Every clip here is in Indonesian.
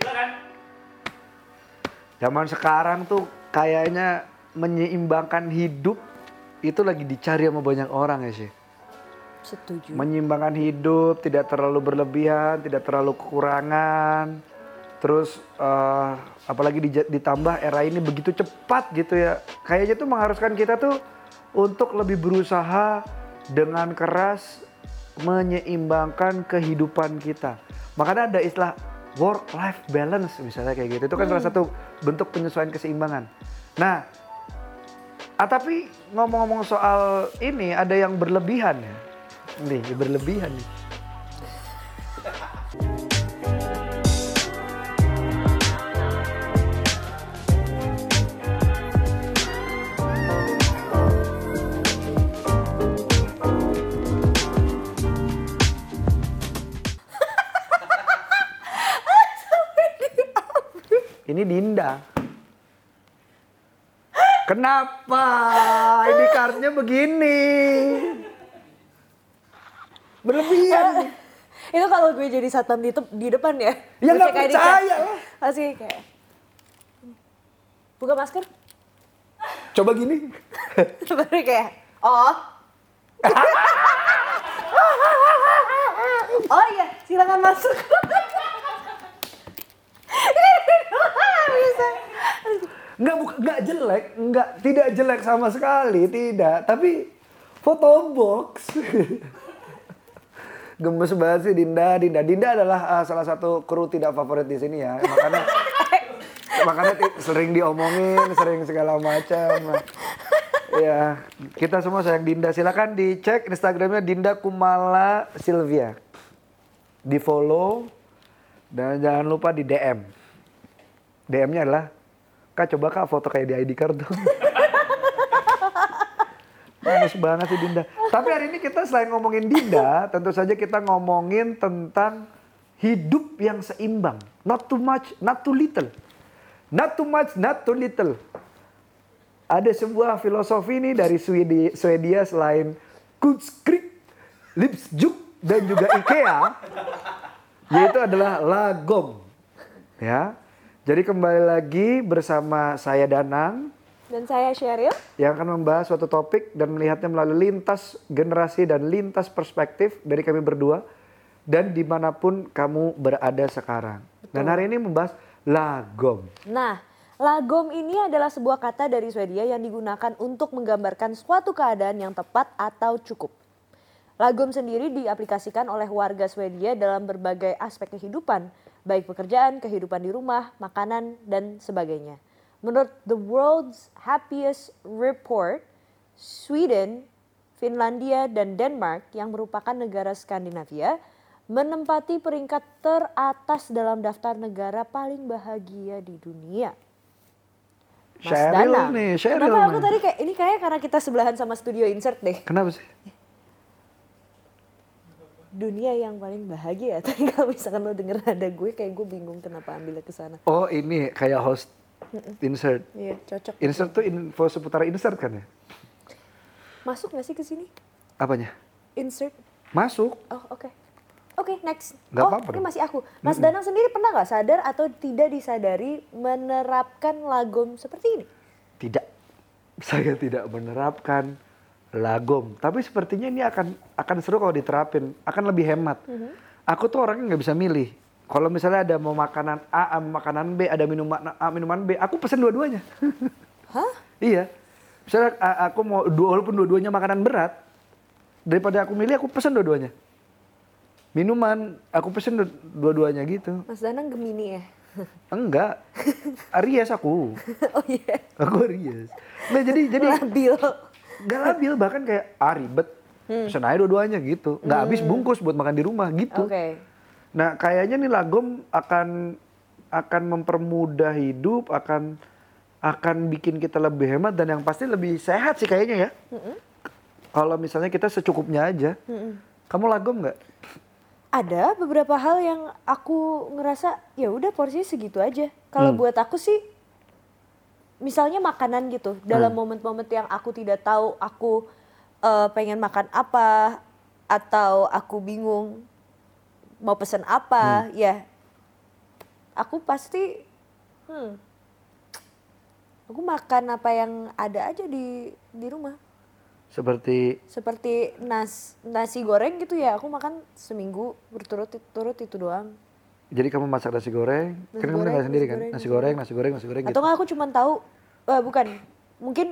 Silakan. Zaman sekarang tuh kayaknya menyeimbangkan hidup itu lagi dicari sama banyak orang ya sih. Setuju. Menyeimbangkan hidup, tidak terlalu berlebihan, tidak terlalu kekurangan. Terus eh, apalagi dija- ditambah era ini begitu cepat gitu ya. Kayaknya tuh mengharuskan kita tuh untuk lebih berusaha dengan keras menyeimbangkan kehidupan kita. Makanya ada istilah work life balance misalnya kayak gitu. Itu kan salah satu bentuk penyesuaian keseimbangan. Nah, ah, tapi ngomong-ngomong soal ini ada yang berlebihan ya. Nih, berlebihan nih. Ini Dinda. Kenapa? ID cardnya begini. Berlebihan. Itu kalau gue jadi satpam di, di depan ya. Ya nggak card. percaya lah. Pasti kayak. Buka masker. Coba gini. Baru kayak. Oh. oh iya, silakan masuk. Nggak, buka- nggak jelek, nggak, tidak jelek sama sekali, tidak. Tapi foto box. Gemes banget sih Dinda. Dinda, Dinda adalah uh, salah satu kru tidak favorit di sini ya. Makanya makanya sering diomongin, sering segala macam. Ya, kita semua sayang Dinda. Silakan dicek Instagramnya Dinda Kumala Silvia. Di follow dan jangan lupa di DM. DM-nya adalah Kak coba kak foto kayak di ID card tuh. Bagus banget sih Dinda. Tapi hari ini kita selain ngomongin Dinda, tentu saja kita ngomongin tentang hidup yang seimbang. Not too much, not too little. Not too much, not too little. Ada sebuah filosofi nih dari Swedia, Swedia selain Kutskrik, Lipsjuk, dan juga IKEA. Yaitu adalah lagom. Ya. Jadi kembali lagi bersama saya Danang Dan saya Sheryl. yang akan membahas suatu topik dan melihatnya melalui lintas generasi dan lintas perspektif dari kami berdua dan di mana pun kamu berada sekarang. Dan hari ini membahas lagom. Nah, lagom ini adalah sebuah kata dari Swedia yang digunakan untuk menggambarkan suatu keadaan yang tepat atau cukup. Lagom sendiri diaplikasikan oleh warga Swedia dalam berbagai aspek kehidupan, baik pekerjaan, kehidupan di rumah, makanan, dan sebagainya. Menurut The World's Happiest Report, Sweden, Finlandia, dan Denmark yang merupakan negara Skandinavia menempati peringkat teratas dalam daftar negara paling bahagia di dunia. Mas Sheryl Danang. nih, Sheryl Kenapa aku tadi kayak ini kayak karena kita sebelahan sama studio insert deh. Kenapa sih? Dunia yang paling bahagia. Tadi kalau misalkan lo denger ada gue kayak gue bingung kenapa ambilnya ke sana. Oh ini kayak host insert. Iya, cocok. Insert tuh info seputar insert kan ya? Masuk gak sih ke sini? Apanya? Insert. Masuk. Oh, oke. Oke, next. Nggak oh, apa-apa ini dong. masih aku. Mas Danang sendiri pernah nggak sadar atau tidak disadari menerapkan lagom seperti ini? Tidak. Saya tidak menerapkan lagom. Tapi sepertinya ini akan akan seru kalau diterapin. Akan lebih hemat. Aku tuh orangnya nggak bisa milih. Kalau misalnya ada mau makanan A, sama makanan B, ada minuman A, minuman B, aku pesen dua-duanya. Hah? iya. Misalnya aku mau dua walaupun dua-duanya makanan berat, daripada aku milih aku pesen dua-duanya. Minuman, aku pesen du- dua-duanya gitu. Mas Danang Gemini ya? Enggak. Aries aku. oh iya. Aku Aries. Nah, jadi jadi Labil. Nggak labil bahkan kayak ah ribet. Pesen aja dua-duanya gitu. Nggak habis bungkus buat makan di rumah gitu. Oke. nah kayaknya nih lagom akan akan mempermudah hidup akan akan bikin kita lebih hemat dan yang pasti lebih sehat sih kayaknya ya. Kalau misalnya kita secukupnya aja. Kamu lagom nggak? Ada beberapa hal yang aku ngerasa ya udah porsinya segitu aja. Kalau buat aku sih misalnya makanan gitu dalam momen-momen yang aku tidak tahu aku eh, pengen makan apa atau aku bingung mau pesen apa ya aku pasti hmm, aku makan apa yang ada aja di di rumah. Seperti? Seperti nas nasi goreng gitu ya aku makan seminggu berturut-turut itu doang jadi kamu masak nasi goreng, Nasi kan kamu goreng, tinggal sendiri nasi kan? goreng, Nasi goreng, nasi goreng, nasi goreng atau gitu. nggak aku cuma tahu eh, bukan mungkin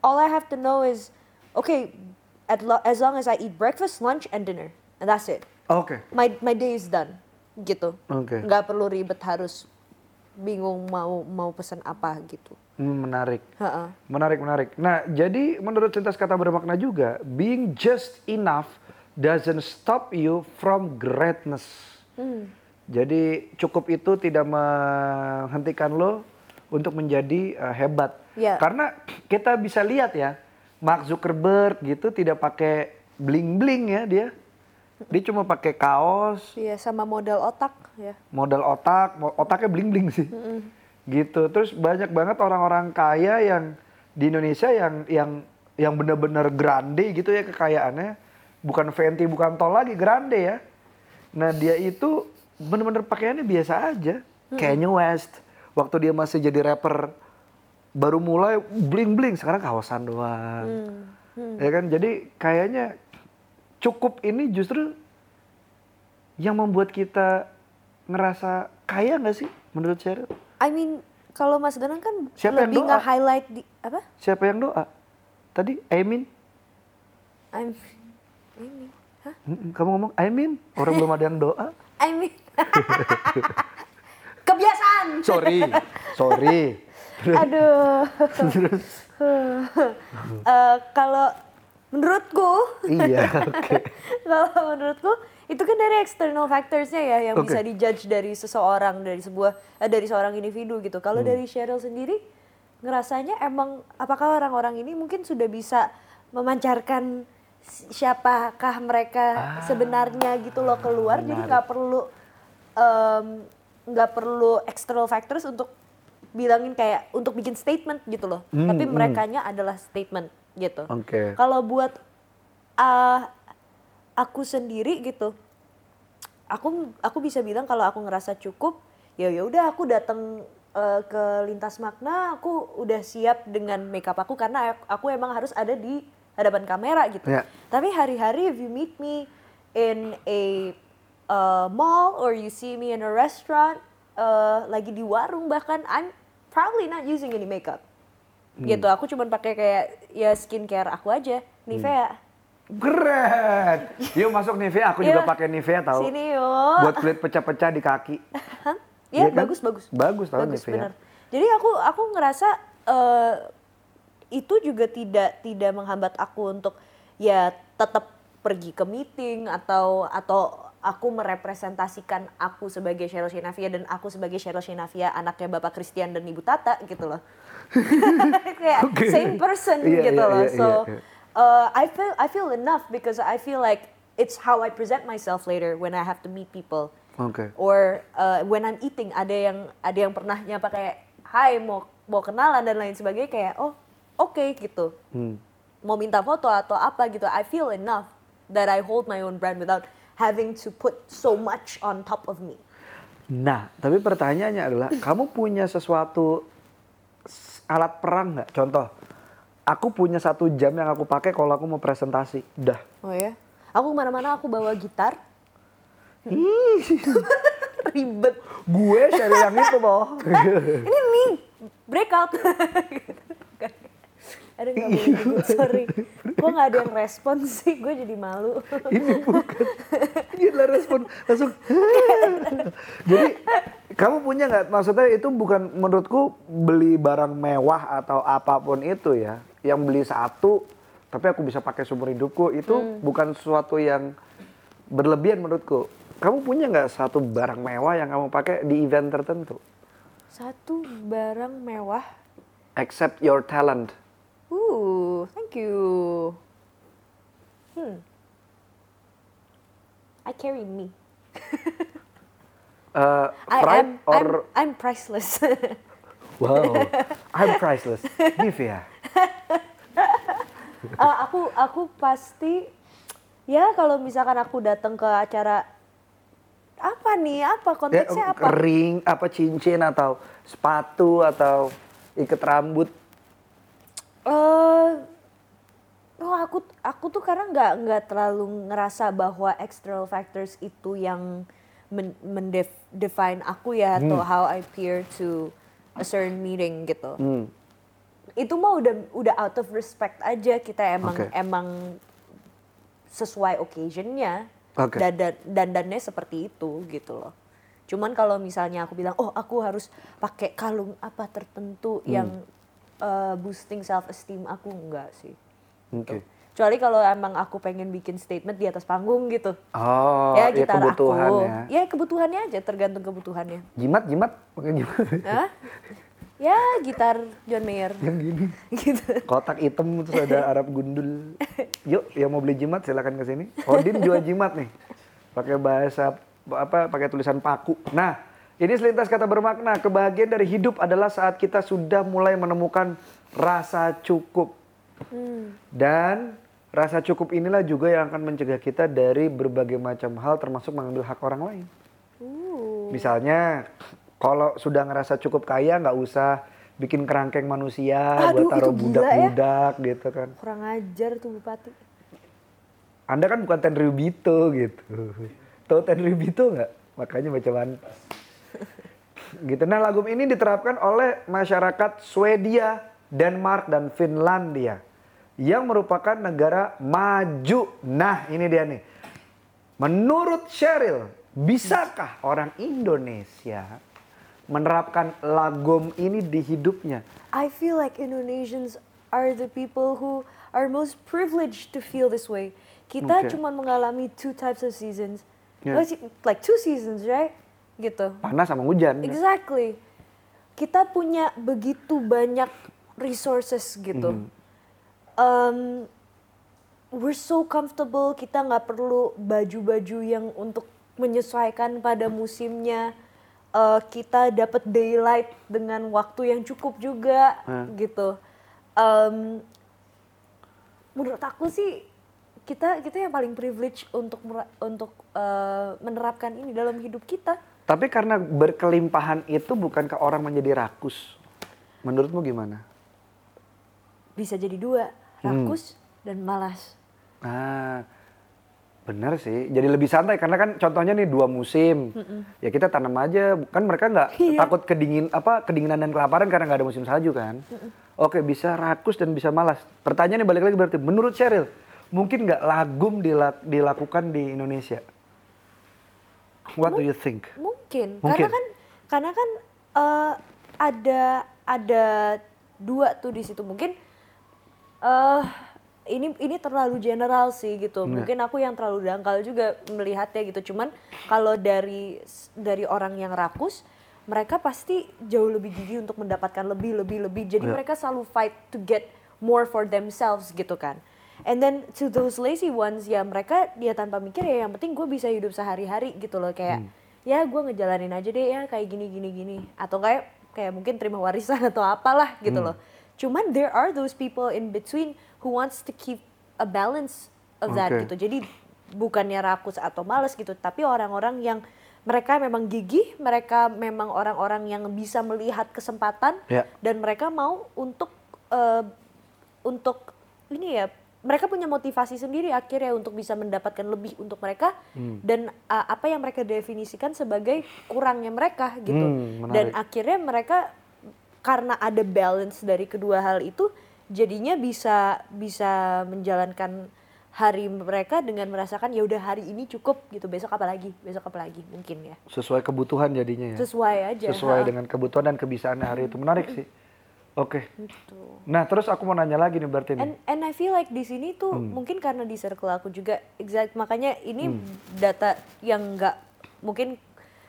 all I have to know is okay at lo- as long as I eat breakfast lunch and dinner and that's it Oke. my my day is done gitu Oke. nggak perlu ribet harus bingung mau mau pesan apa gitu Hmm, menarik. Ha-ha. Menarik, menarik. Nah, jadi menurut sintas kata bermakna juga, being just enough doesn't stop you from greatness. Hmm. Jadi cukup itu tidak menghentikan lo untuk menjadi uh, hebat. Ya. Karena kita bisa lihat ya, Mark Zuckerberg gitu tidak pakai bling-bling ya dia. Dia cuma pakai kaos, Iya sama modal otak ya modal otak, otaknya bling-bling sih. Gitu. Terus banyak banget orang-orang kaya yang di Indonesia yang yang yang benar-benar grande gitu ya kekayaannya. Bukan Fenty, bukan tol lagi, grande ya. Nah, dia itu benar-benar pakaiannya biasa aja. Kanye West waktu dia masih jadi rapper baru mulai bling-bling, sekarang kawasan doang. Ya kan? Jadi kayaknya cukup ini justru yang membuat kita ngerasa kaya nggak sih menurut Cheryl? I mean kalau Mas Danang kan Siapa yang lebih doa? nge-highlight di apa Siapa yang doa? Tadi Amin? I'm ini hah Mm-mm, Kamu ngomong Amin? Orang belum ada yang doa? I mean kebiasaan Sorry, sorry. aduh Eh, kalau menurutku iya, oke. kalau menurutku itu kan dari external factorsnya ya yang Oke. bisa dijudge dari seseorang dari sebuah eh, dari seorang individu gitu. Kalau Hmm. dari Cheryl sendiri ngerasanya emang apakah orang-orang ini mungkin sudah bisa memancarkan siapakah mereka sebenarnya gitu loh keluar jadi Ah, menarik. nggak perlu nggak perlu external factors untuk bilangin kayak untuk bikin statement gitu loh. Hmm, Tapi hmm. merekanya adalah statement gitu. Oke. Kalau buat ah, aku sendiri gitu, aku aku bisa bilang kalau aku ngerasa cukup, ya ya udah aku datang eh, ke lintas makna, aku udah siap dengan makeup aku karena aku, aku emang harus ada di hadapan kamera gitu. Ya. Tapi hari-hari if you meet me in a uh, mall or you see me in a restaurant, uh, lagi di warung bahkan, I'm probably not using any makeup. Gitu, aku cuman pakai kayak ya skincare aku aja, Nivea. Keren. Yuk masuk Nivea, aku juga pakai Nivea tahu. Sini yuk. Buat kulit pecah-pecah di kaki. Iya Ya, kan? bagus bagus. Bagus tau bagus, Nivea. bener. Jadi aku aku ngerasa eh, itu juga tidak tidak menghambat aku untuk ya tetap pergi ke meeting atau atau aku merepresentasikan aku sebagai Cheryl Shinavia dan aku sebagai Cheryl Shinavia anaknya Bapak Christian dan Ibu Tata gitu loh. Kayak Oke. same person Iya, gitu iya, loh. iya, so iya, iya. uh, I feel I feel enough because I feel like it's how I present myself later when I have to meet people Oke. or uh, when I'm eating ada yang ada yang pernah nyapa kayak hai mau mau kenalan dan lain sebagainya kayak oh oke gitu Hmm. mau minta foto atau apa gitu I feel enough that I hold my own brand without having to put so much on top of me Nah, tapi pertanyaannya adalah, kamu punya sesuatu alat perang nggak? Contoh, aku punya satu jam yang aku pakai kalau aku mau presentasi. Udah. oh ya aku ke mana-mana aku bawa gitar ribet Gue share yang itu loh. ini nih breakout ada nggak boleh nyebut, sorry kok nggak ada yang respon sih gue jadi malu Ini bukan. Gila respon langsung. Jadi kamu punya nggak? Maksudnya itu bukan menurutku beli barang mewah atau apa pun itu ya. Yang beli satu, tapi aku bisa pakai seumur hidupku itu bukan sesuatu yang berlebihan menurutku. Kamu punya nggak satu barang mewah yang kamu pakai di event tertentu? satu barang mewah Except your talent. Uh thank you hmm I carry me Uh, I am or I'm, I'm priceless wow, I'm priceless. Nivea. Eh, aku aku pasti ya kalau misalkan aku datang ke acara apa nih? Apa Ya, konteksnya apa? ring, apa cincin atau sepatu atau ikat rambut. Eh, oh aku aku tuh karena nggak nggak terlalu ngerasa bahwa external factors itu yang men, mendef- define aku ya atau how I appear to a certain meeting gitu. Hmm. Itu mah udah udah out of respect aja kita emang Oke. emang sesuai occasionnya Oke. dan dandannya seperti itu gitu loh. Cuman kalau misalnya aku bilang, oh aku harus pakai kalung apa tertentu Hmm. yang uh, boosting self esteem aku enggak sih. Oke. Kecuali kalau emang aku pengen bikin statement di atas panggung gitu. Oh, ya ya gitar kebutuhan aku. ya. Ya kebutuhannya aja, tergantung kebutuhannya. Jimat, jimat, pakai jimat. Hah? ya gitar John Mayer. Yang gini. gitu. Kotak hitam terus ada Arab gundul. Yuk, yang mau beli jimat silakan ke sini. Odin jual jimat nih. Pakai bahasa apa? Pakai tulisan paku. Nah, ini selintas kata bermakna. Kebahagiaan dari hidup adalah saat kita sudah mulai menemukan rasa cukup. Dan rasa cukup inilah juga yang akan mencegah kita dari berbagai macam hal termasuk mengambil hak orang lain. Uh. Misalnya kalau sudah ngerasa cukup kaya nggak usah bikin kerangkeng manusia Aduh, buat taruh gila ya. budak-budak gitu kan. Kurang ajar tuh Bupati. Anda kan bukan Tenryubito gitu. Tahu Tenryubito nggak? Makanya baca mantas. Gitu. Nah lagu ini diterapkan oleh masyarakat Swedia, Denmark, dan Finlandia. Yang merupakan negara maju. Nah ini dia nih. Menurut Cheryl, bisakah orang Indonesia menerapkan lagom ini di hidupnya? I feel like Indonesians are the people who are most privileged to feel this way. Kita Okay. cuma mengalami two types of seasons. Yeah. Like two seasons, right? Gitu. Panas sama hujan. Exactly. Kita punya begitu banyak resources gitu. Um, we're so comfortable, kita nggak perlu baju-baju yang untuk menyesuaikan pada musimnya. Uh, kita dapat daylight dengan waktu yang cukup juga Hmm. gitu. Um, menurut aku sih kita kita yang paling privilege untuk untuk uh, menerapkan ini dalam hidup kita. Tapi karena berkelimpahan itu bukankah orang menjadi rakus? Menurutmu gimana? bisa jadi dua Hmm. rakus dan malas Ah, benar sih. Jadi lebih santai karena kan contohnya nih dua musim. Ya kita tanam aja. Kan mereka nggak Iya. takut kedingin apa kedinginan dan kelaparan karena nggak ada musim salju kan. Oke bisa rakus dan bisa malas. Pertanyaannya balik lagi berarti menurut Cheryl mungkin nggak lagum dilak- dilakukan di Indonesia? What do you think? mungkin, Mungkin. karena kan karena kan eh, ada ada dua tuh di situ mungkin eh ini ini terlalu general sih gitu Iya. mungkin aku yang terlalu dangkal juga melihatnya gitu cuman kalau dari dari orang yang rakus mereka pasti jauh lebih gigih untuk mendapatkan lebih lebih lebih jadi Iya. mereka selalu fight to get more for themselves gitu kan and then to those lazy ones ya mereka dia tanpa mikir ya yang penting gue bisa hidup sehari-hari gitu loh kayak Hmm. ya gue ngejalanin aja deh ya kayak gini gini gini atau kayak kayak mungkin terima warisan atau apalah gitu Hmm. loh cuman there are those people in between who wants to keep a balance of that Oke. gitu jadi bukannya rakus atau males gitu tapi orang-orang yang mereka memang gigih mereka memang orang-orang yang bisa melihat kesempatan Ya. dan mereka mau untuk eh, untuk ini ya mereka punya motivasi sendiri akhirnya untuk bisa mendapatkan lebih untuk mereka Hmm. dan uh, apa yang mereka definisikan sebagai kurangnya mereka gitu Hmm, menarik. dan akhirnya mereka karena ada balance dari kedua hal itu jadinya bisa bisa menjalankan hari mereka dengan merasakan ya udah hari ini cukup gitu besok apa lagi besok apa lagi mungkin ya Sesuai kebutuhan jadinya ya. sesuai aja Sesuai ha. dengan kebutuhan dan kebiasaan hari itu menarik sih. Oke. Gitu. Nah terus aku mau nanya lagi nih berarti nih. And and I feel like di sini tuh Hmm. mungkin karena di circle aku juga exact makanya ini data yang nggak mungkin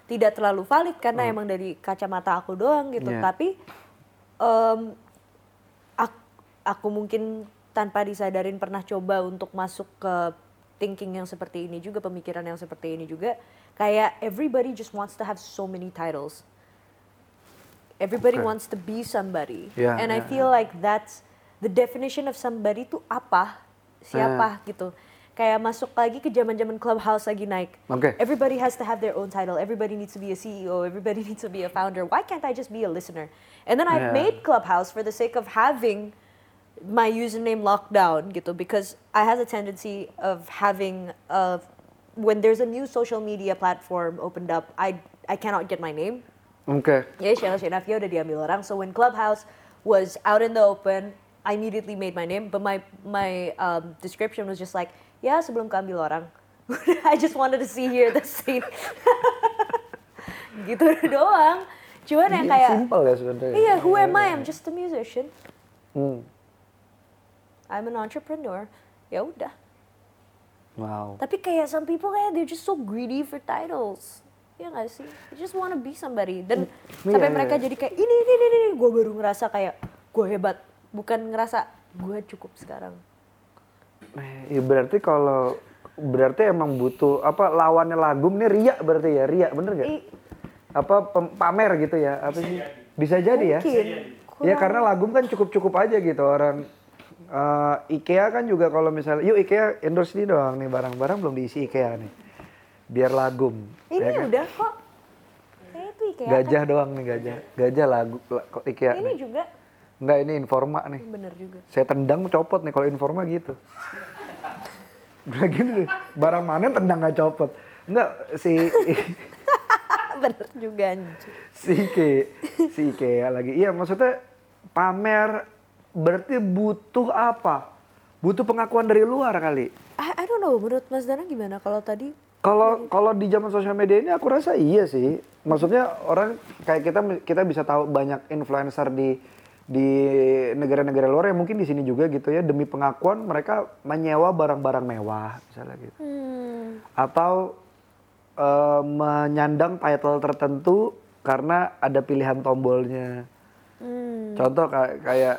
tidak terlalu valid karena emang dari kacamata aku doang gitu. Hmm. Iya. Tapi em, ak- aku mungkin tanpa disadarin pernah coba untuk masuk ke thinking yang seperti ini juga pemikiran yang seperti ini juga kayak everybody just wants to have so many titles. Everybody Oke. wants to be somebody. Ya, And I ya, feel like that's the definition of somebody itu apa? Siapa gitu. kayak masuk lagi ke zaman-zaman clubhouse lagi naik. Oke. Everybody has to have their own title. Everybody needs to be a CEO. Everybody needs to be a founder. Why can't I just be a listener? And then I Yeah. made Clubhouse for the sake of having my username locked down gitu because I have a tendency of having uh, when there's a new social media platform opened up, I I cannot get my name. Oke. Ya, Sheila Shenafia udah diambil orang. So when Clubhouse was out in the open, I immediately made my name. But my my um, description was just like, ya sebelum keambil orang. I just wanted to see here the scene. gitu doang. Cuman yang kayak, Simple ya sebenarnya. iya, who am I? I'm just a musician. Hmm. I'm an entrepreneur. Ya udah. Wow. Tapi kayak some people kayak they're just so greedy for titles. Ya gak sih? They just wanna be somebody. Dan Iya, sampai iya. mereka jadi kayak ini, ini, ini, ini. Gue baru ngerasa kayak gue hebat. Bukan ngerasa gue cukup sekarang. Eh, Ya berarti kalau berarti emang butuh apa lawannya lagum nih ria berarti ya ria bener gak? I, Apa pem- pamer gitu ya? Apa sih? Bisa jadi ya? mungkin. Ya Kurang- karena lagum kan cukup-cukup aja gitu orang eh, IKEA kan juga kalau misalnya yuk IKEA endorse ini doang nih barang-barang belum diisi IKEA nih biar lagum Ini ya kan? udah kok. Kayak itu kayak gajah doang nih gajah gajah lagu la- kok IKEA Ini nih. juga enggak ini informa nih bener juga. saya tendang copot nih kalau informa gitu Udah gini deh, barang mana tendang nggak copot enggak si bener juga anjir. si Ike si Ikea lagi iya maksudnya pamer berarti butuh apa butuh pengakuan dari luar kali I, I don't know, menurut Mas Dana gimana kalau tadi? Kalau kalau di zaman sosial media ini aku rasa iya sih. Maksudnya orang kayak kita kita bisa tahu banyak influencer di di negara-negara luar yang mungkin di sini juga gitu ya. Demi pengakuan mereka menyewa barang-barang mewah misalnya gitu. Hmm, atau eh, menyandang title tertentu karena ada pilihan tombolnya. Hmm, Contoh kayak, kayak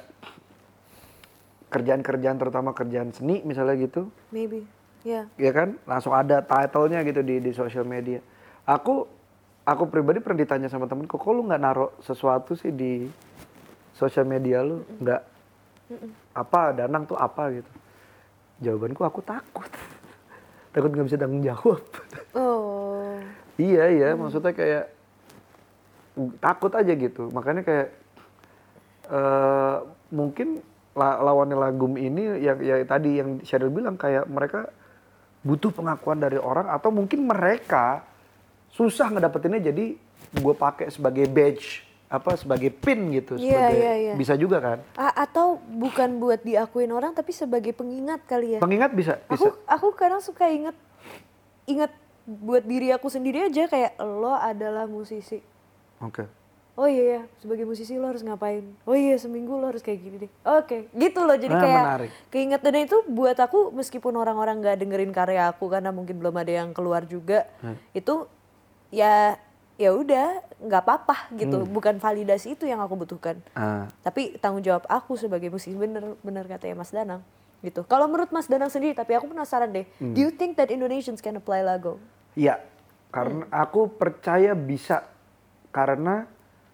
kerjaan-kerjaan terutama kerjaan seni misalnya gitu, maybe. Ya. ya kan langsung ada title-nya gitu di di sosial media. Aku aku pribadi pernah ditanya sama temenku, kok lu nggak naruh sesuatu sih di sosial media lu? Nggak apa Danang tuh apa gitu? Jawabanku aku takut, takut nggak bisa tanggung jawab. Oh. Iya iya, maksudnya kayak takut aja gitu. Makanya kayak eh mungkin la- lawannya Lagum ini yang ya tadi yang Sheryl bilang kayak mereka butuh pengakuan dari orang atau mungkin mereka susah ngedapetinnya jadi gue pakai sebagai badge apa sebagai pin gitu Iya, sebagai iya, iya. bisa juga kan A- atau bukan buat diakuin orang tapi sebagai pengingat kali ya. pengingat bisa Aku bisa aku kadang suka inget inget buat diri aku sendiri aja kayak lo adalah musisi. oke Oh iya ya, sebagai musisi lo harus ngapain? Oh iya seminggu lo harus kayak gini deh. Oke, gitu loh. Jadi Ah, kayak menarik. keinget dan itu buat aku meskipun orang-orang nggak dengerin karya aku karena mungkin belum ada yang keluar juga, Hmm. itu ya ya udah nggak apa-apa gitu. Hmm. Bukan validasi itu yang aku butuhkan. Ah, Tapi tanggung jawab aku sebagai musisi bener bener katanya Mas Danang gitu. Kalau menurut Mas Danang sendiri, tapi aku penasaran deh. Hmm. Do you think that Indonesians can apply lagu? Iya, karena aku percaya bisa karena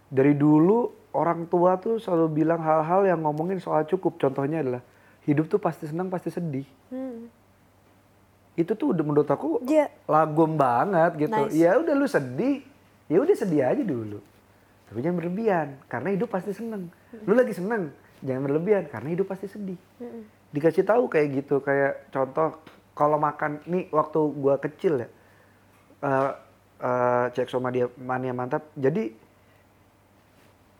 dari dulu orang tua tuh selalu bilang hal-hal yang ngomongin soal cukup. Contohnya adalah hidup tuh pasti senang, pasti sedih. Hmm. Itu tuh udah menurut aku Iya. lagom banget gitu. Nice. Ya udah lu sedih, ya udah sedih aja dulu. Tapi jangan berlebihan karena hidup pasti seneng. Lu lagi seneng, jangan berlebihan karena hidup pasti sedih. Dikasih tahu kayak gitu, kayak contoh kalau makan nih waktu gua kecil ya. eh eh, cek sama dia mania mantap. Jadi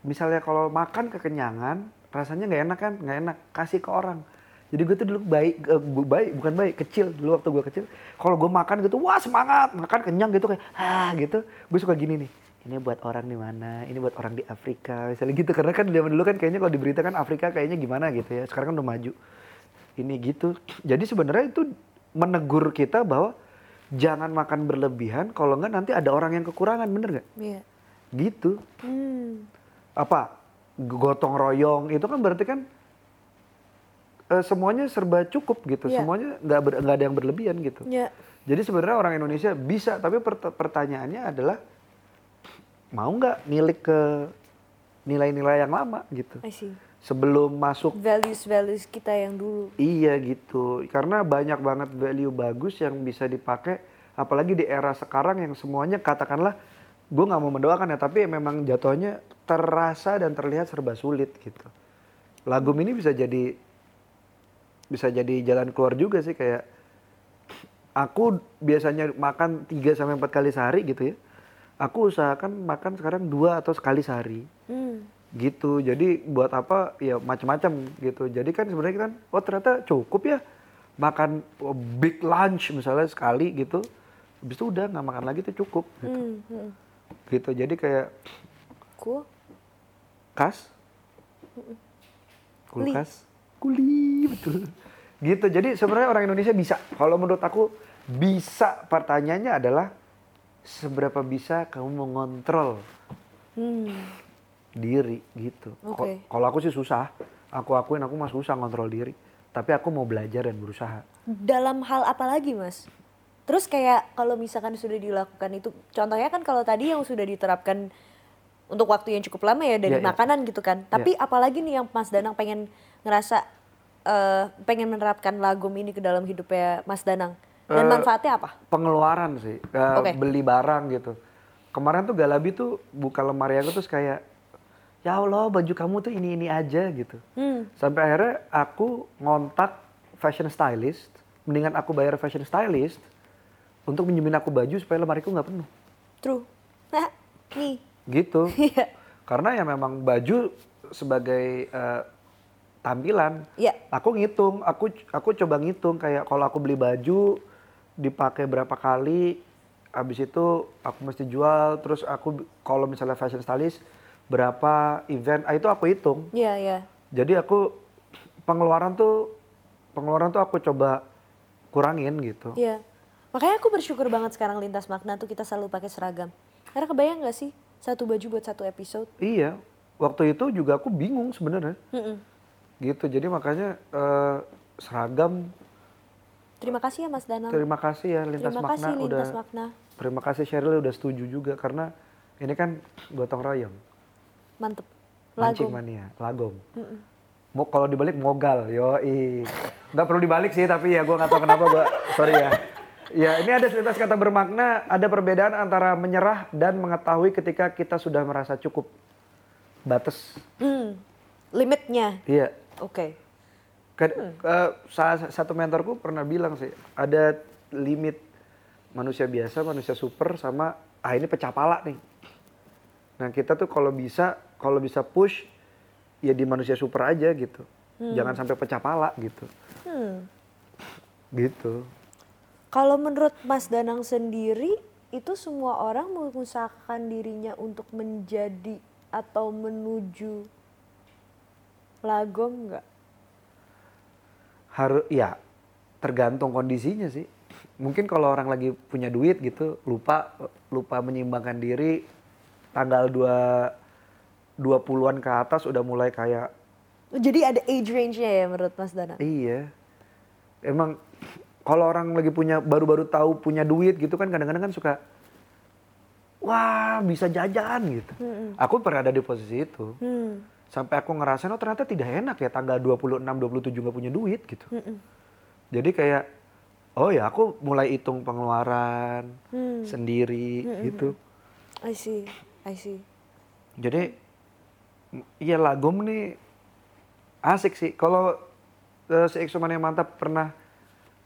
misalnya kalau makan kekenyangan, rasanya nggak enak kan? Nggak enak, kasih ke orang. Jadi gue tuh dulu baik, eh, bu- baik bukan baik, kecil dulu waktu gue kecil. Kalau gue makan gitu, wah semangat, makan kenyang gitu kayak, ah gitu. Gue suka gini nih, ini buat orang di mana, ini buat orang di Afrika, misalnya gitu. Karena kan zaman dulu kan kayaknya kalau diberitakan Afrika kayaknya gimana gitu ya. Sekarang kan udah maju. Ini gitu. Jadi sebenarnya itu menegur kita bahwa jangan makan berlebihan, kalau enggak nanti ada orang yang kekurangan, bener nggak? Iya. Gitu. Hmm. Apa? Gotong royong itu kan berarti kan eh, semuanya serba cukup gitu, Iya. semuanya nggak nggak ada yang berlebihan gitu. Ya. Jadi sebenarnya orang Indonesia bisa, tapi pert- pertanyaannya adalah mau nggak nilik ke nilai-nilai yang lama gitu. I see. sebelum masuk Values-values kita yang dulu. Iya gitu, karena banyak banget value bagus yang bisa dipakai, apalagi di era sekarang yang semuanya katakanlah, gue nggak mau mendoakan ya, tapi memang jatuhnya terasa dan terlihat serba sulit gitu. Lagum ini bisa jadi bisa jadi jalan keluar juga sih kayak aku biasanya makan 3 sampai empat kali sehari gitu ya. Aku usahakan makan sekarang dua atau sekali sehari Hmm. gitu jadi buat apa ya macam-macam gitu jadi kan sebenarnya kan oh ternyata cukup ya makan oh, big lunch misalnya sekali gitu habis itu udah nggak makan lagi tuh cukup gitu, Hmm. hmm. gitu. jadi kayak Cool. Kas kulkas kuli betul gitu jadi sebenarnya orang Indonesia bisa kalau menurut aku bisa pertanyaannya adalah seberapa bisa kamu mengontrol Hmm. diri gitu. Oke. Kalau aku sih susah, aku akuin aku mah susah ngontrol diri. Tapi aku mau belajar dan berusaha. Dalam hal apa lagi, Mas? Terus kayak kalau misalkan sudah dilakukan itu, contohnya kan kalau tadi yang sudah diterapkan untuk waktu yang cukup lama ya dari Iya, iya. makanan gitu kan. Tapi apalagi nih yang Mas Danang pengen ngerasa eh, pengen menerapkan lagom ini ke dalam hidupnya Mas Danang. Dan Eh, manfaatnya apa? Pengeluaran sih, eh, Oke. beli barang gitu. Kemarin tuh Galabi tuh buka lemari aku terus kayak, ya Allah baju kamu tuh ini ini aja gitu. Hmm. Sampai akhirnya aku ngontak fashion stylist, mendingan aku bayar fashion stylist untuk minjemin aku baju supaya lemariku nggak penuh. True. Nah, nih. Gitu. Iya. Karena ya memang baju sebagai eh, tampilan. Iya. Aku ngitung, aku aku coba ngitung kayak kalau aku beli baju dipakai berapa kali, habis itu aku mesti jual, terus aku kalau misalnya fashion stylist berapa event, ah, itu aku hitung. Iya, iya. Jadi aku pengeluaran tuh pengeluaran tuh aku coba kurangin gitu. Iya. Makanya aku bersyukur banget sekarang lintas makna tuh kita selalu pakai seragam. Karena kebayang gak sih satu baju buat satu episode? Iya, waktu itu juga aku bingung sebenarnya. Gitu, jadi makanya eh, seragam Terima kasih ya Mas Danang. Terima kasih ya Lintas Terima Makna kasih Lintas udah. Makna. Terima kasih Cheryl udah setuju juga karena ini kan gotong royong. Mantep. Mancing Lagom. mania, lagom. Mau kalau dibalik mogal, yo Nggak perlu dibalik sih tapi ya gue nggak tahu kenapa gue sorry ya. Ya ini ada lintas kata bermakna, ada perbedaan antara menyerah dan mengetahui ketika kita sudah merasa cukup. Batas. Hmm. Limitnya. Iya. Oke. Kan, eh, salah satu mentorku pernah bilang sih, ada limit manusia biasa, manusia super sama ah ini pecah pala nih. Nah kita tuh kalau bisa, kalau bisa push ya di manusia super aja gitu. Jangan sampai pecah pala gitu. Hmm. Gitu. Kalau menurut Mas Danang sendiri itu semua orang mengusahakan dirinya untuk menjadi atau menuju lagom nggak? Harus ya tergantung kondisinya sih. Mungkin kalau orang lagi punya duit gitu, lupa lupa menyeimbangkan diri tanggal 2 20-an ke atas udah mulai kayak Jadi ada age range-nya ya menurut Mas Danang? Iya. Emang kalau orang lagi punya baru-baru tahu punya duit gitu kan kadang-kadang kan suka wah bisa jajan gitu. Aku pernah ada di posisi itu. Hmm. Sampai aku ngerasain oh ternyata tidak enak ya tanggal 26 27 nggak punya duit gitu. Jadi kayak oh ya aku mulai hitung pengeluaran Hmm. sendiri gitu. I see, I see. Jadi iya lagom nih asik sih. Kalau uh, si Exoman yang mantap pernah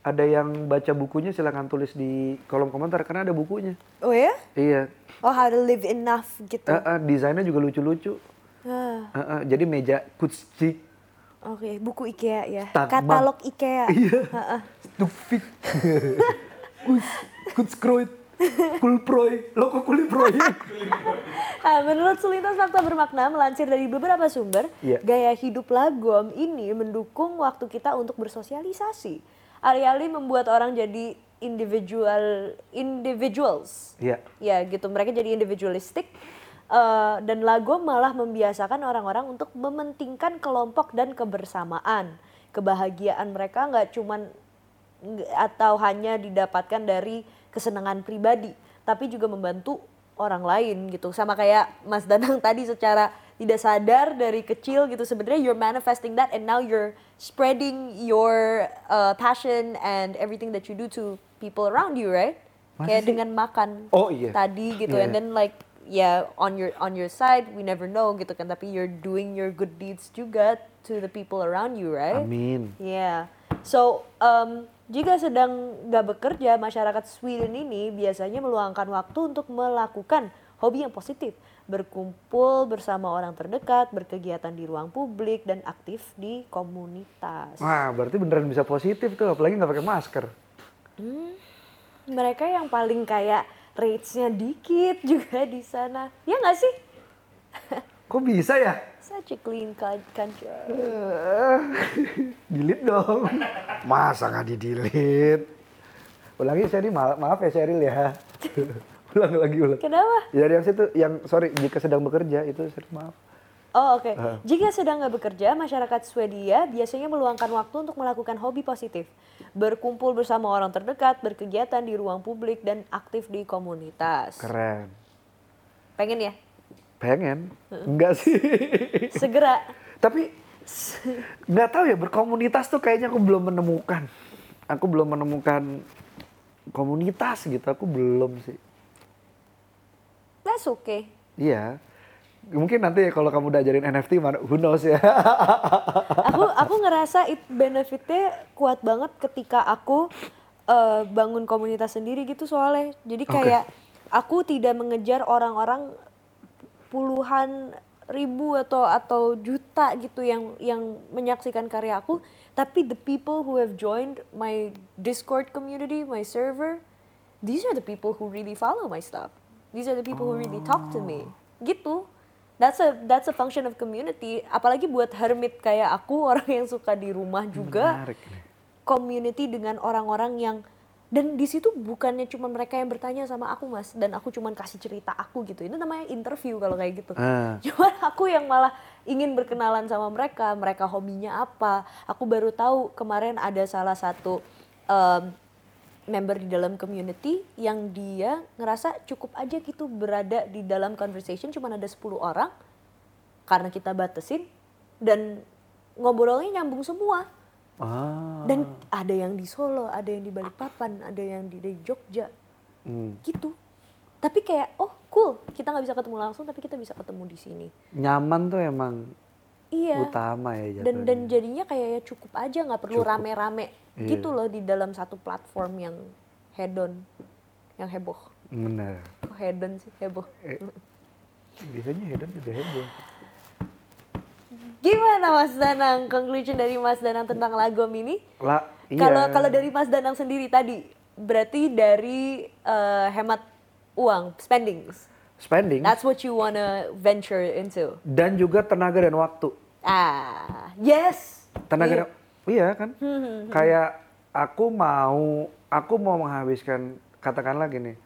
ada yang baca bukunya silahkan tulis di kolom komentar karena ada bukunya. Oh ya? Iya. Oh how to live enough gitu. Eh, eh, desainnya juga lucu-lucu. Ah, Eh, eh, jadi meja kutstik, Oke, buku IKEA ya. Stagman. Katalog IKEA. Iya. Heeh. stupid, kus, kutskroid, kulproy, loko kuliproy. Ah, menurut Selintas Fakta Bermakna melansir dari beberapa sumber, Iya. gaya hidup lagom ini mendukung waktu kita untuk bersosialisasi. Alih-alih membuat orang jadi individual individuals. Iya. Ya gitu, mereka jadi individualistik. eh, dan lagom malah membiasakan orang-orang untuk mementingkan kelompok dan kebersamaan. Kebahagiaan mereka nggak cuman atau hanya didapatkan dari kesenangan pribadi, tapi juga membantu orang lain gitu. Sama kayak Mas Danang tadi secara tidak sadar dari kecil gitu sebenarnya you're manifesting that and now you're spreading your uh, passion and everything that you do to people around you right Masa kayak sih? dengan makan Oh, iya. tadi gitu Iya. and then like ya on your on your side we never know gitu kan tapi you're doing your good deeds juga to the people around you right Amin. Yeah. So, um, jika sedang nggak bekerja, masyarakat Sweden ini biasanya meluangkan waktu untuk melakukan hobi yang positif, berkumpul bersama orang terdekat, berkegiatan di ruang publik, dan aktif di komunitas. Wah, berarti beneran bisa positif tuh, apalagi nggak pakai masker. Mereka yang paling kayak rates-nya dikit juga di sana. Ya nggak sih? Kok bisa ya? Such a clean coun- country. Delete dong. Masa nggak di-delete? Ulangi Sheryl, maaf, maaf ya Sheryl ya. Ulang lagi ulang. Kenapa? Ya yang situ, yang sorry jika sedang bekerja itu maaf. Oh oke. Jika sedang nggak bekerja, masyarakat Swedia biasanya meluangkan waktu untuk melakukan hobi positif, berkumpul bersama orang terdekat, berkegiatan di ruang publik dan aktif di komunitas. Keren. Pengen ya? Pengen? Enggak sih. Segera. Tapi nggak tahu ya berkomunitas tuh kayaknya aku belum menemukan. Aku belum menemukan komunitas gitu. Aku belum sih. That's okay. Iya. Mungkin nanti ya kalau kamu udah ajarin NFT, mana who knows ya. Aku aku ngerasa it benefitnya kuat banget ketika aku eh, bangun komunitas sendiri gitu soalnya. Jadi kayak aku tidak mengejar orang-orang puluhan ribu atau atau juta gitu yang yang menyaksikan karya aku, tapi the people who have joined my Discord community, my server, these are the people who really follow my stuff. These are the people who really talk to me. Gitu. That's a that's a function of community. Apalagi buat hermit kayak aku, orang yang suka di rumah juga Menarik community dengan orang-orang yang dan di situ bukannya cuma mereka yang bertanya sama aku mas dan aku cuma kasih cerita aku gitu itu namanya interview kalau kayak gitu Ah. cuma aku yang malah ingin berkenalan sama mereka mereka hobinya apa aku baru tahu kemarin ada salah satu em, member di dalam community yang dia ngerasa cukup aja gitu berada di dalam conversation cuma ada 10 orang karena kita batasin dan ngobrolnya nyambung semua Ah. dan ada yang di Solo, ada yang di Balikpapan, ada yang di, di Jogja, Hmm. gitu. Tapi kayak, oh cool, kita nggak bisa ketemu langsung, tapi kita bisa ketemu di sini. Nyaman tuh emang Iya. utama ya Dan dan jatuhnya. jadinya kayak ya cukup aja, nggak perlu Cukup. rame-rame, Iya. gitu loh di dalam satu platform yang hedon, yang heboh. Bener. Kok hedon sih heboh? Eh, biasanya hedon juga heboh. Gimana Mas Danang? Conclusion dari Mas Danang tentang lagom ini? Lah, iya. Kalau kalau dari Mas Danang sendiri tadi, berarti dari eh, hemat uang, spendings. Spending That's what you wanna venture into. dan juga tenaga dan waktu. Ah, yes. Tenaga Iya. dan iya kan? Kayak aku mau aku mau menghabiskan katakanlah gini.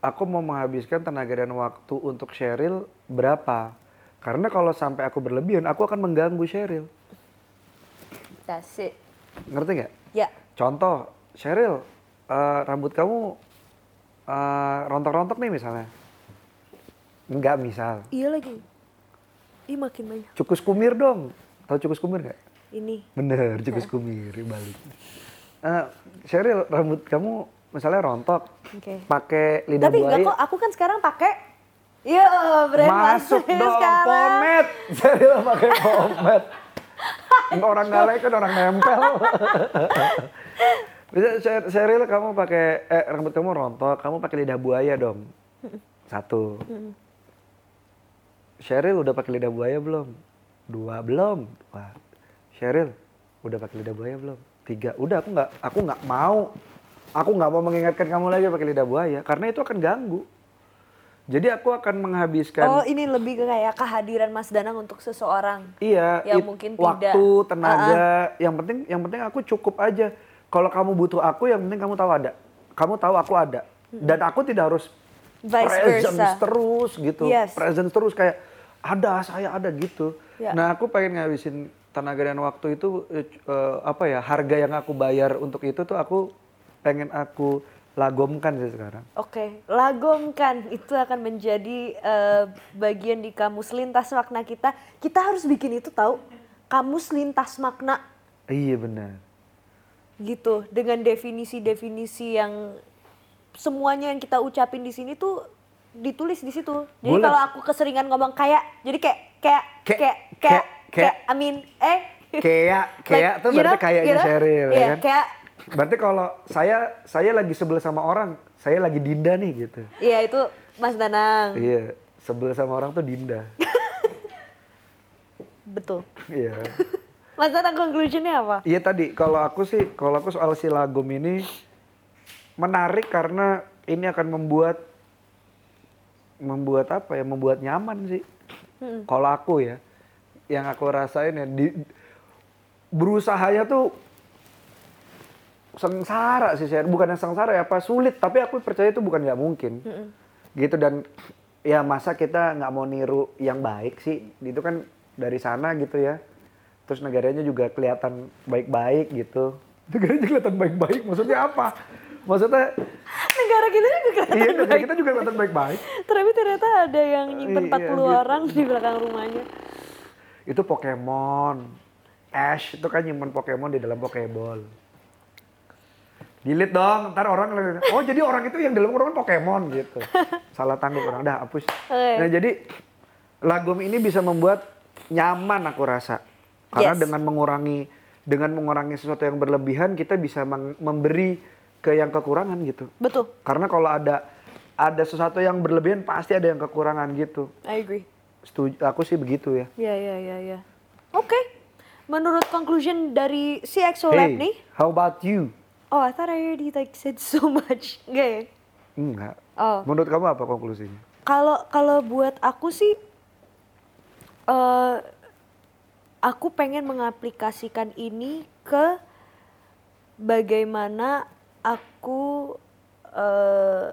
Aku mau menghabiskan tenaga dan waktu untuk Sheryl berapa? Karena kalau sampai aku berlebihan, aku akan mengganggu Sheryl. That's it. Ngerti nggak? Ya. Contoh, Sheryl, eh, rambut kamu eh, rontok-rontok nih misalnya. Enggak misal. Iya lagi. Ih makin banyak. Cukus kumir dong. Tahu cukus kumir nggak? Ini. Bener, cukus kumir balik. Eh, Sheryl, rambut kamu misalnya rontok, Oke. pakai lidah Tapi enggak buaya. kok, aku kan sekarang pakai. Iya, brand Masuk Mas dong, sekarang. pomade. Sheryl pakai pomade. orang galak kan orang nempel. Bisa Sher- Sheryl kamu pakai eh rambut kamu rontok, kamu pakai lidah buaya dong. Satu. Sheryl udah pakai lidah buaya belum? Dua belum. Wah. Sheryl udah pakai lidah buaya belum? Tiga. Udah aku nggak aku nggak mau. Aku nggak mau mengingatkan kamu lagi pakai lidah buaya karena itu akan ganggu. Jadi aku akan menghabiskan Oh, ini lebih kayak kehadiran Mas Danang untuk seseorang. Iya, yang it- mungkin tidak. waktu, tenaga, yang penting yang penting aku cukup aja. Kalau kamu butuh aku, yang penting kamu tahu ada. Kamu tahu aku ada. Dan aku tidak harus Vice presence versa. terus gitu. Yes. Presence terus kayak ada saya ada gitu. Ya. Nah, aku pengen ngabisin tenaga dan waktu itu eh, apa ya? Harga yang aku bayar untuk itu tuh aku pengen aku lagomkan sih sekarang. Oke, lagomkan itu akan menjadi eh, bagian di kamus lintas makna kita. Kita harus bikin itu tahu kamus lintas makna Iya benar. gitu dengan definisi-definisi yang semuanya yang kita ucapin di sini tuh ditulis di situ. Jadi Boleh. kalau aku keseringan ngomong kayak, jadi kayak kayak Kayak, kayak kayak kayak, I mean eh Kayak, kayak tuh you berarti know, kayaknya you know? Sheryl, ya Iya, kan? kayak Berarti kalau saya saya lagi sebel sama orang, saya lagi Dinda nih gitu. iya itu Mas Danang. Iya, sebel sama orang tuh Dinda. Betul. Iya. Mas Danang conclusionnya apa? Iya tadi kalau aku sih kalau aku soal si lagom ini menarik karena ini akan membuat membuat apa ya membuat nyaman sih. Kalau aku ya yang aku rasain ya di berusahanya tuh sengsara sih saya bukan yang sengsara ya apa sulit. Tapi aku percaya itu bukan nggak mungkin. Gitu dan ya masa kita nggak mau niru yang baik sih. Itu kan dari sana gitu ya. Terus negaranya juga kelihatan baik-baik gitu. Negaranya kelihatan baik-baik maksudnya apa maksudnya Negara kita juga kelihatan iya negara baik. kita juga kelihatan baik-baik Tapi ternyata ada yang nyimpen Iya, 40 gitu. orang di belakang rumahnya. itu Pokemon Ash itu kan nyimpen Pokemon di dalam Pokeball Delete dong, ntar orang oh jadi orang itu yang di dalam orang Pokemon gitu. Salah tanggung orang, dah hapus. Oke. Nah jadi lagom ini bisa membuat nyaman aku rasa. Karena Yes. dengan mengurangi dengan mengurangi sesuatu yang berlebihan kita bisa memberi ke yang kekurangan gitu. Betul, Karena kalau ada ada sesuatu yang berlebihan pasti ada yang kekurangan gitu. I agree. Setuju, aku sih begitu ya. Ya, ya, ya, ya. Oke. Menurut conclusion dari CXO Lab Hey, nih, how about you? oh I thought I already like said so much. Enggak ya? Enggak. Oh. Menurut kamu apa konklusinya? Kalau kalau buat aku sih eh aku pengen mengaplikasikan ini ke bagaimana aku eh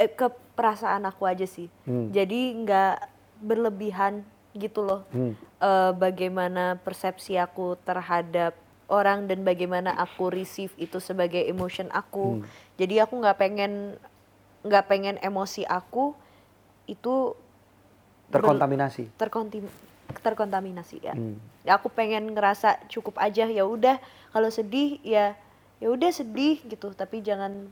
eh, ke perasaan aku aja sih. Hmm. Jadi nggak berlebihan gitu loh. Hmm. Eh, bagaimana persepsi aku terhadap orang dan bagaimana aku receive itu sebagai emotion aku. Jadi aku nggak pengen nggak pengen emosi aku itu Terkontaminasi. terkontim terkontaminasi ya. Hmm. Ya, Aku pengen ngerasa cukup aja ya udah kalau sedih ya ya udah sedih gitu tapi jangan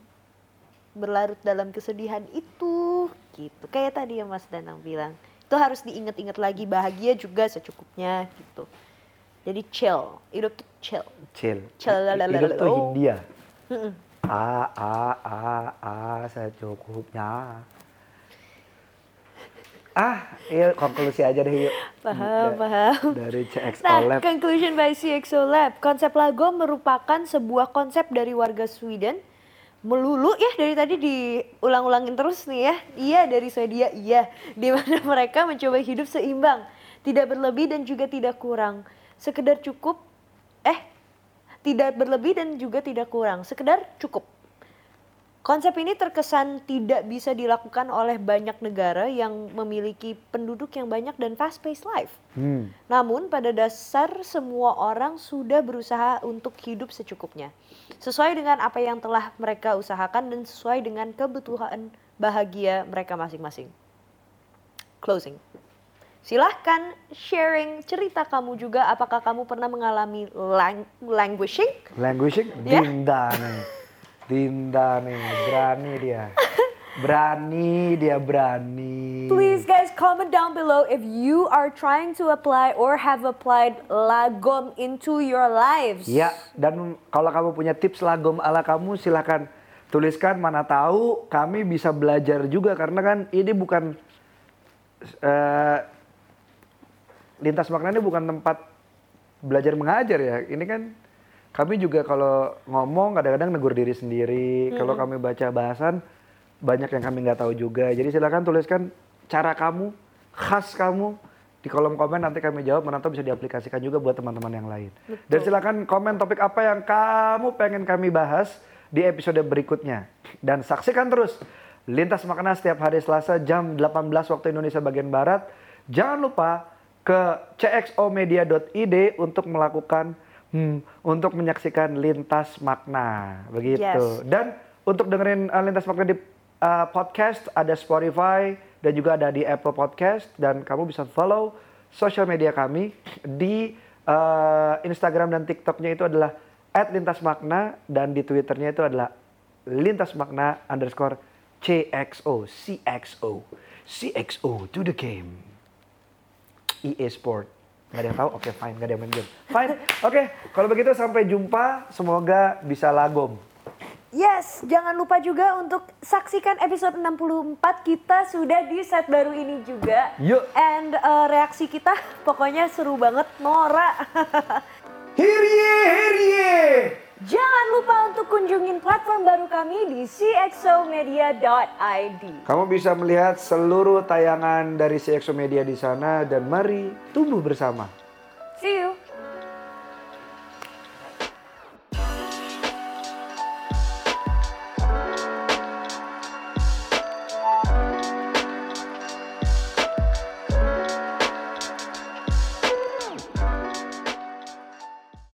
berlarut dalam kesedihan itu gitu. Kayak tadi yang Mas Danang bilang. Itu harus diingat-ingat lagi bahagia juga secukupnya gitu. Jadi chill, hidup tuh chill. Chill. Chill, Hidup tuh. Mm-mm. A a a a secukupnya. Ah, iya konklusi aja deh yuk. Paham, Da- paham. Dari CXO Nah, Lab. conclusion by CXO Lab. Konsep Lago merupakan sebuah konsep dari warga Sweden. Melulu ya dari tadi diulang-ulangin terus nih ya. Iya dari Swedia, iya. Di mana mereka mencoba hidup seimbang. Tidak berlebih dan juga tidak kurang. Sekedar cukup, eh tidak berlebih dan juga tidak kurang. Sekedar cukup. Konsep ini terkesan tidak bisa dilakukan oleh banyak negara yang memiliki penduduk yang banyak dan fast-paced life. Hmm. Namun pada dasar semua orang sudah berusaha untuk hidup secukupnya. Sesuai dengan apa yang telah mereka usahakan dan sesuai dengan kebutuhan bahagia mereka masing-masing. Closing. Silahkan sharing cerita kamu juga apakah kamu pernah mengalami lang- languishing? Languishing. Dinda nih. Dinda nih, berani dia. Berani dia berani. Please guys comment down below if you are trying to apply or have applied lagom into your lives. Ya, dan kalau kamu punya tips lagom ala kamu silakan tuliskan mana tahu kami bisa belajar juga karena kan ini bukan eh, lintas makna ini bukan tempat belajar mengajar ya. Ini kan kami juga kalau ngomong kadang-kadang negur diri sendiri. Kalau kami baca bahasan banyak yang kami nggak tahu juga. Jadi silakan tuliskan cara kamu, khas kamu di kolom komen nanti kami jawab tahu bisa diaplikasikan juga buat teman-teman yang lain. Dan silakan komen topik apa yang kamu pengen kami bahas di episode berikutnya. Dan saksikan terus Lintas Makna setiap hari Selasa jam 18 waktu Indonesia bagian Barat. Jangan lupa ke cxomedia.id untuk melakukan hmm, untuk menyaksikan Lintas Makna begitu. Yes. Dan untuk dengerin uh, Lintas Makna di uh, podcast ada Spotify dan juga ada di Apple Podcast dan kamu bisa follow sosial media kami di uh, Instagram dan TikToknya itu adalah @lintasmakna dan di Twitternya itu adalah lintasmakna underscore CXO CXO CXO to the game EA Sport nggak ada yang tahu? Oke fine. Nggak ada yang main game. Fine. Oke kalau begitu sampai jumpa. Semoga bisa lagom. Yes, jangan lupa juga untuk saksikan episode 64 kita sudah di set baru ini juga. Yuk. And uh, reaksi kita pokoknya seru banget, Nora. Hirye Hirye jangan lupa untuk kunjungin platform baru kami di cxomedia.id. Kamu bisa melihat seluruh tayangan dari CXO Media di sana dan mari tumbuh bersama. See you.